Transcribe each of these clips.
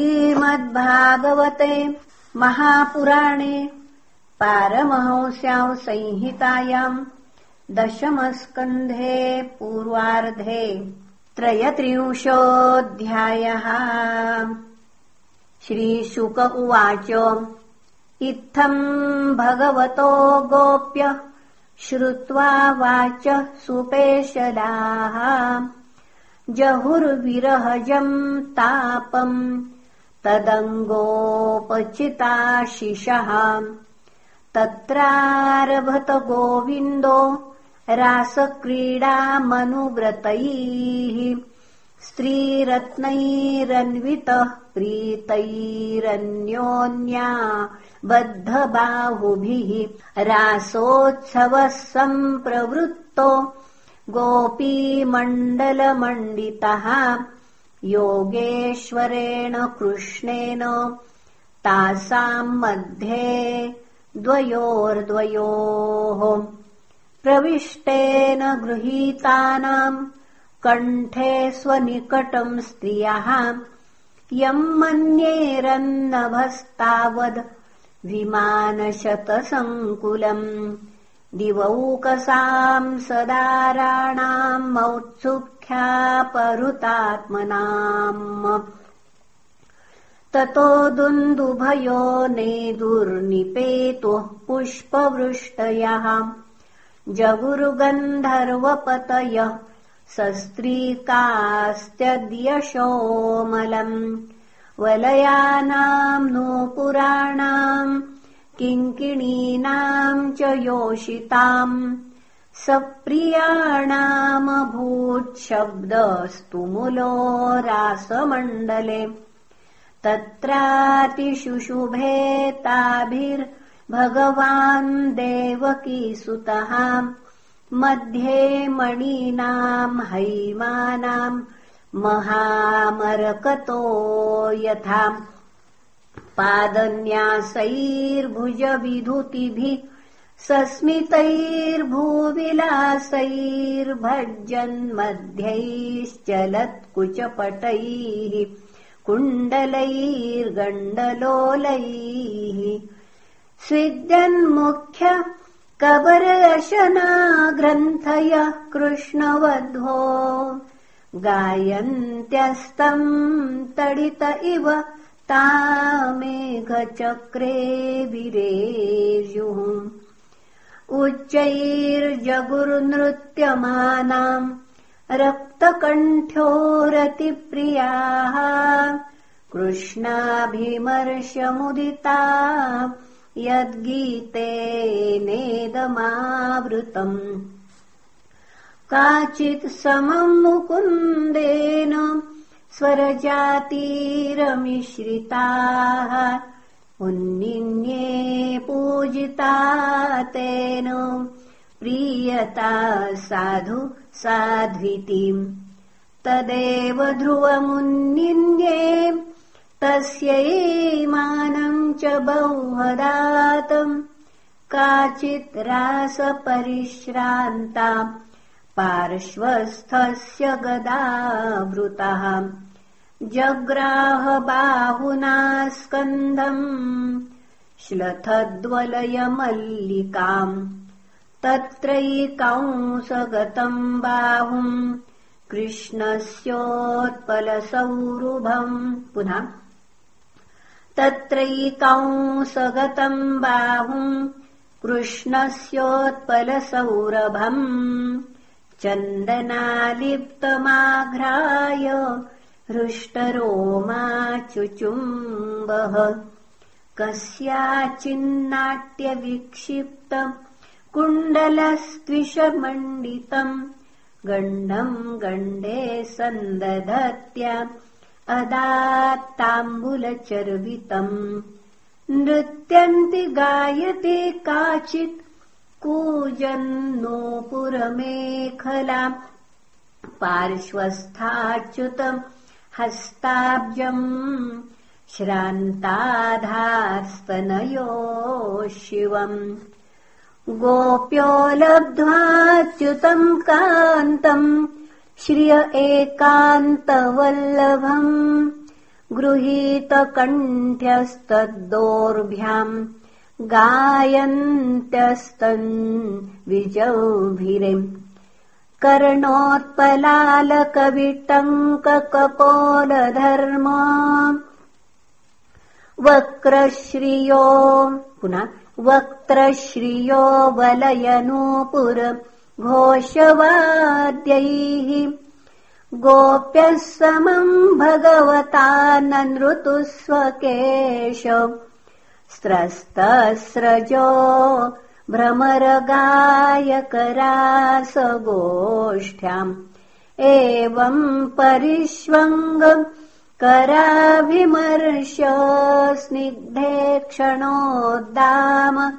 श्रीमद्भागवते महापुराणे पारमहंस्याम् संहितायाम् दशमस्कन्धे पूर्वार्धे त्रयत्रिंशोऽध्यायः। श्रीशुक उवाच इत्थम् भगवतो गोप्य श्रुत्वा वाच सुपेशलाः जहुर्विरहजम् तापम् तदङ्गोपचिताशिषः। तत्रारभत गोविन्दो रासक्रीडामनुव्रतैः स्त्रीरत्नैरन्वितः प्रीतैरन्योन्या बद्धबाहुभिः। रासोत्सवः सम्प्रवृत्तो गोपीमण्डलमण्डितः योगेश्वरेण कृष्णेन तासाम् मध्ये द्वयोर्द्वयोः प्रविष्टेन गृहीतानाम् कण्ठे स्वनिकटम् स्त्रियः यम् मन्येरन्नभस्तावद् विमानशतसङ्कुलम् दिवौकसाम् सदाराणाम् मौत्सुख्यापरुतात्मनाम् ततो दुन्दुभयो नेदुर्निपेतुः पुष्पवृष्टयः। जगुरुगन्धर्वपतयः सस्त्रीकास्त्यद्यशोमलम्। वलयानाम् नूपुराणाम् किङ्किणीनाम् च योषिताम्। सप्रियाणामभूच्छब्दस्तुमुलो रासमण्डले। तत्रातिशुशुभे ताभिर्भगवान् देवकीसुतः मध्ये मणीनाम् हैमानाम् महामरकतो यथा पादन्यासैर्भुजविधुतिभिः सस्मितैर्भूविलासैर्भज्जन्मध्यैश्चलत्कुचपटैः कुण्डलैर्गण्डलोलैः स्विद्यन्मुख्य कबरशनाग्रन्थय कृष्णवध्वो गायन्त्यस्तम् तडित इव तामेघचक्रे विरेजुः उच्चैर्जगुर्नृत्यमानाम् रक्तकण्ठ्योरतिप्रियाः कृष्णाभिमर्शमुदिता यद्गीतेनेदमावृतम् काचित् समम् मुकुन्देन स्वरजातिरमिश्रिताः उन्निन्ये पूजिता तेन प्रीयता साधु साध्वितीम् तदेव ध्रुवमुन्निन्ये तस्यैमानम् च बौहदातम् काचित् रासपरिश्रान्ता पार्श्वस्थस्य गदावृतः जग्राहबाहुना स्कन्धम् श्लथद्वलयमल्लिकाम् तत्रैकांसगतम् बाहुम् कृष्णस्योत्पलसौरुभम्। पुनः तत्रैकांसगतम् बाहुम् कृष्णस्योत्पलसौरभम् चन्दनालिप्तमाघ्राय हृष्टरोमाचुचुम्बः कस्याचिन्नाट्यविक्षिप्त कुण्डलस्त्विषमण्डितम् गण्डम् गण्डे सन्दधत्या अदात्ताम्बुलचर्वितम् नृत्यन्ति गायते काचित् कूजन्नोपुरमेखला पार्श्वस्थाच्युतम् हस्ताब्जम् श्रान्ताधास्तनयो शिवम् गोप्यो लब्ध्वाच्युतम् कान्तम् श्रिय एकान्तवल्लभम् गृहीतकण्ठ्यस्तद्दोर्भ्याम् गायन्त्यस्तन् विजौभिरिम्। कर्णोत्पलालकविटङ्ककपोलधर्म। वक्रश्रियो पुनः वक्त्रश्रियो वलयनूपुर घोषवाद्यैः। गोप्यः समम् भगवता नृतु स्वकेश स्रस्तस्रजो भ्रमरगायकरासगोष्ठ्याम्। एवम् परिष्वङ्ग कराभिमर्श स्निग्धे क्षणोद्दाम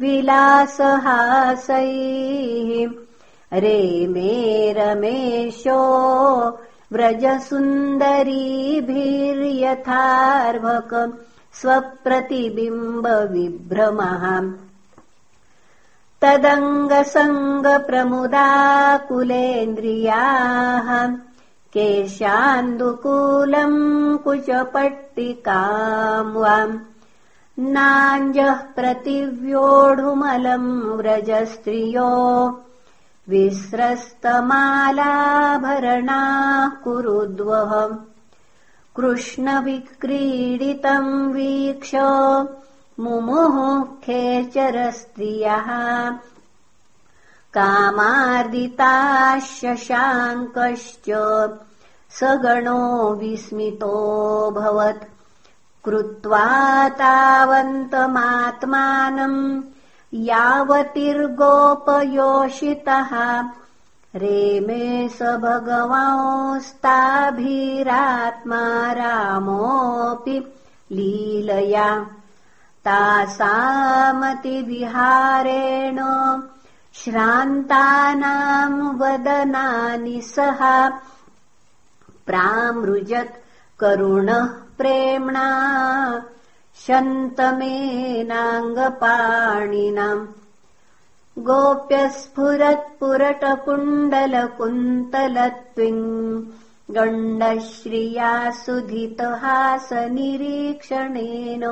विलासहासैः। रेमे रमेशो व्रजसुन्दरीभिर्यथार्भक स्वप्रतिबिम्बविभ्रमः। तदङ्गसङ्गप्रमुदाकुलेन्द्रियाः। केशान्दुकूलम् कुचपट्टिकाम् वाम् नाञ्जः प्रतिव्योढुमलम् व्रजस्त्रियो। विस्रस्तमालाभरणाः कुरुद्वः कृष्णविक्रीडितम् वीक्ष खेचरस्त्रियः कामार्दिताः शशाङ्कश्च स गणो विस्मितोऽभवत् कृत्वा तावन्तमात्मानम् यावतिर्गोपयोषितः रेमे स भगवांस्ताभिरात्मा रामोऽपि लीलया। तासामतिविहारेण श्रान्तानाम् वदनानि सह प्रामृजत् करुणः प्रेम्णा। शन्तमेनाङ्गपाणिनाम् गोप्यस्फुरत्पुरटकुण्डलकुन्तलत्विम् गण्डश्रिया सुधितहासनिरीक्षणेन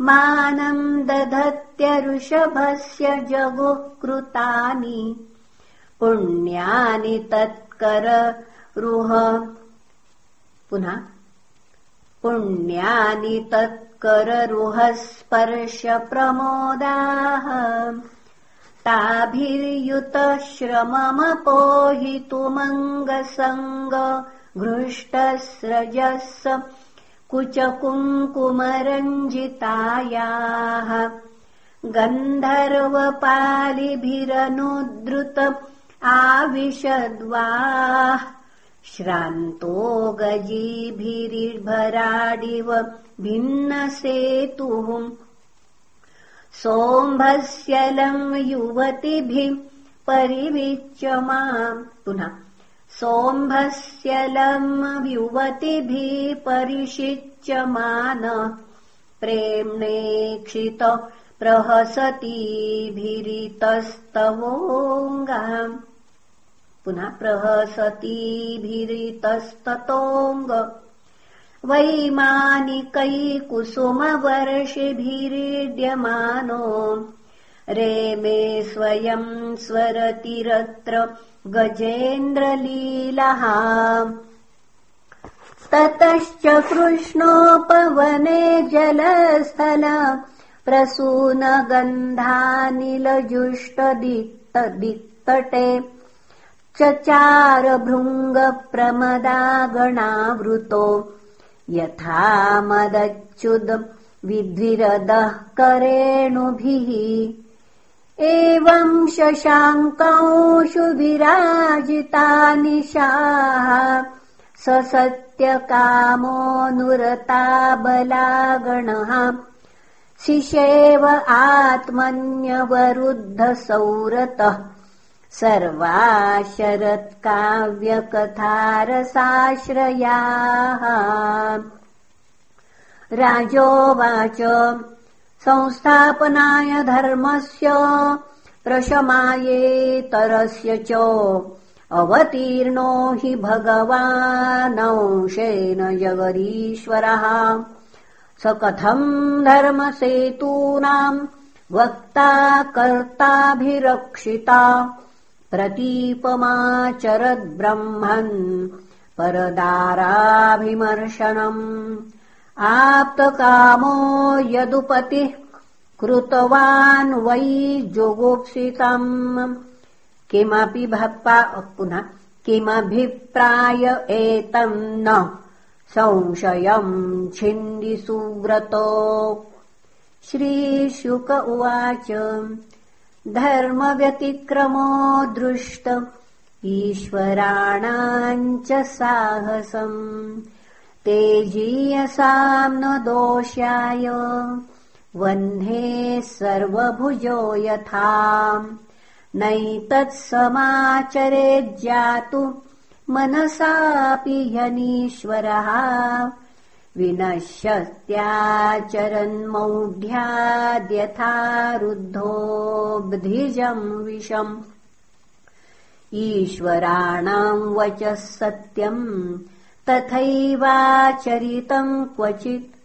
मानम् दधत्यऋषभस्य जगुः कृतानि। पुण्यानि तत्कररुह पुनः पुण्यानि तत्कररुहस्पर्शप्रमोदाः ताभिर्युतश्रममपोहितुमङ्गसङ्ग घृष्टस्रजस् कुचकुङ्कुमरञ्जितायाः गन्धर्वपालिभिरनुद्रुत आविशद्वाः श्रान्तो गजीभिरिभराडिव भिन्नसेतुः सोम्भस्यलम् युवतिभिः परिविच्य माम्। पुनः सोम्भस्यलम् युवतिभिः परिषिच्यमान प्रेम्णेक्षित प्रहसतीभिरितस्तवोऽङ्गाम् पुनः प्रहसतीभिरितस्ततोऽङ्ग वैमानिकैकुसुमवर्षिभिरीड्यमानो रेमे स्वयम् स्वरतिरत्र गजेन्द्रलीलः। ततश्च कृष्णोपवने जलस्थल प्रसूनगन्धानिलजुष्टदिक्तटे चचारभृङ्गप्रमदागणावृतो यथा मदच्युद विद्विरदः करेणुभिः। एवम् शशाङ्कांशु विराजितानिशाः स सत्यकामोऽनुरताबलागणः शिशेव आत्मन्यवरुद्धसौरतः सर्वा शरत्काव्यकथारसाश्रयाः राजोवाच संस्थापनाय धर्मस्य प्रशमायेतरस्य च अवतीर्णो हि भगवानंशेन जगदीश्वरः। स कथम् धर्मसेतूनाम् वक्ता कर्ताभिरक्षिता प्रतीपमाचरद्ब्रह्मन् परदाराभिमर्शनम् आप्तकामो यदुपतिः कृतवान् वै जुगुप्सितम् किमपि भप्पा पुनः किमभिप्राय एतम् न संशयम् छिन्दिसुव्रतो श्रीशुक उवाच धर्मव्यतिक्रमो दृष्ट ईश्वराणाम् च साहसम्। तेजीयसाम् न दोष्याय। वह्ने सर्वभुजो यथा नैतत्समाचरेज्जातु मनसापि ह्यनीश्वरः विनश्यत्याचरन्मौढ्याद्यथा रुद्धोऽब्धिजम् विषम्। ईश्वराणाम् वचः सत्यम् तथैवाचरितम् क्वचित्।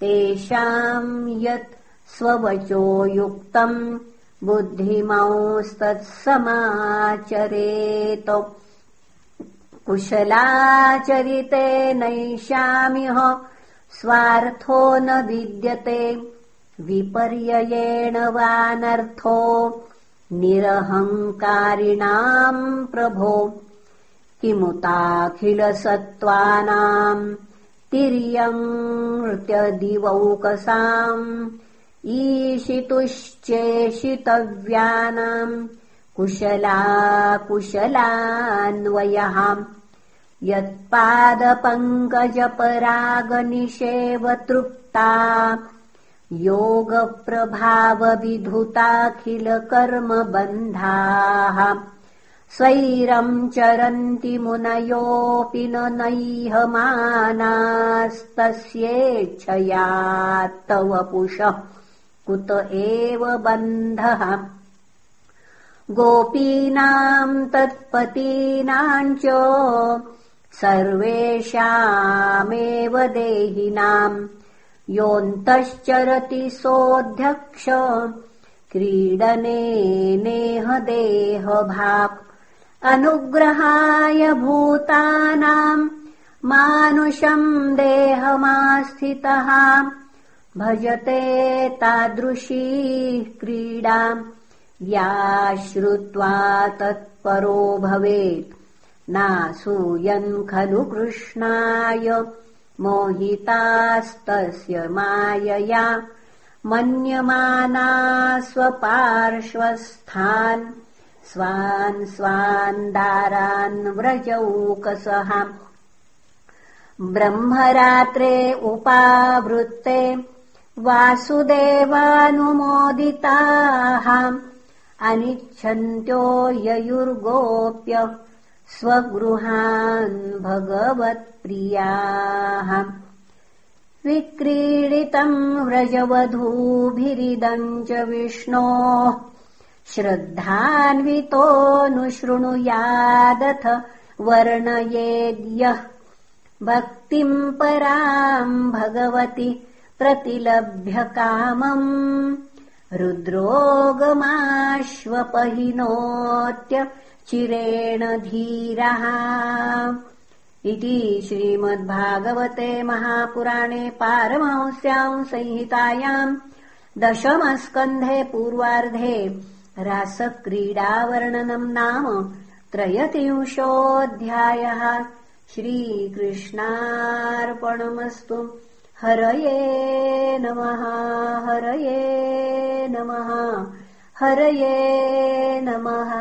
तेषाम् यत् स्ववचो युक्तम् बुद्धिमंस्तत्समाचरेत कुशलाचरिते नैषामिह स्वार्थो न विद्यते विपर्ययेण वानर्थो निरहङ्कारिणाम् प्रभो। किमुताखिलसत्त्वानाम् तिर्यङ्त्यदिवौकसाम् ईशितुश्चेशितव्यानाम् कुशला यत्पादपङ्कजपरागनिषेव तृप्ता योगप्रभावविधुताखिलकर्मबन्धाः। स्वैरम् चरन्ति मुनयोऽपि न नैहमानास्तस्येच्छया तव पुषः कुत एव बन्धः। गोपीनाम् तत्पतीनाम् च सर्वेषामेव देहिनाम्। योऽन्तश्चरति सोऽध्यक्ष। क्रीडनेनेह देहभाक् अनुग्रहाय भूतानाम्। मानुषम् देहमास्थितः। भजते तादृशीः क्रीडाम् या श्रुत्वा तत्परो भवेत् नासूयन् खलु कृष्णाय मोहितास्तस्य मायया मन्यमाना स्वपार्श्वस्थान् स्वान् स्वान् दारान् व्रजौकसः। ब्रह्मरात्रे उपावृत्ते वासुदेवानुमोदिताः। अनिच्छन्त्यो ययुर्गोप्य स्वगृहान् भगवत्प्रियाः। विक्रीडितम् व्रजवधूभिरिदम् च विष्णोः। श्रद्धान्वितोऽनुशृणुयादथ वर्णयेद्यः। भक्तिम् पराम् भगवति प्रतिलभ्य कामम् रुद्रोगमाश्वपहिनोत्य चिरेण धीरः। इति श्रीमद्भागवते महापुराणे पारमहंस्याम् संहितायाम् दशमस्कन्धे पूर्वार्धे रासक्रीडावर्णनम् नाम त्रयतिंशोऽध्यायः श्रीकृष्णार्पणमस्तु। हरये नमः हरये नमः हरये नमः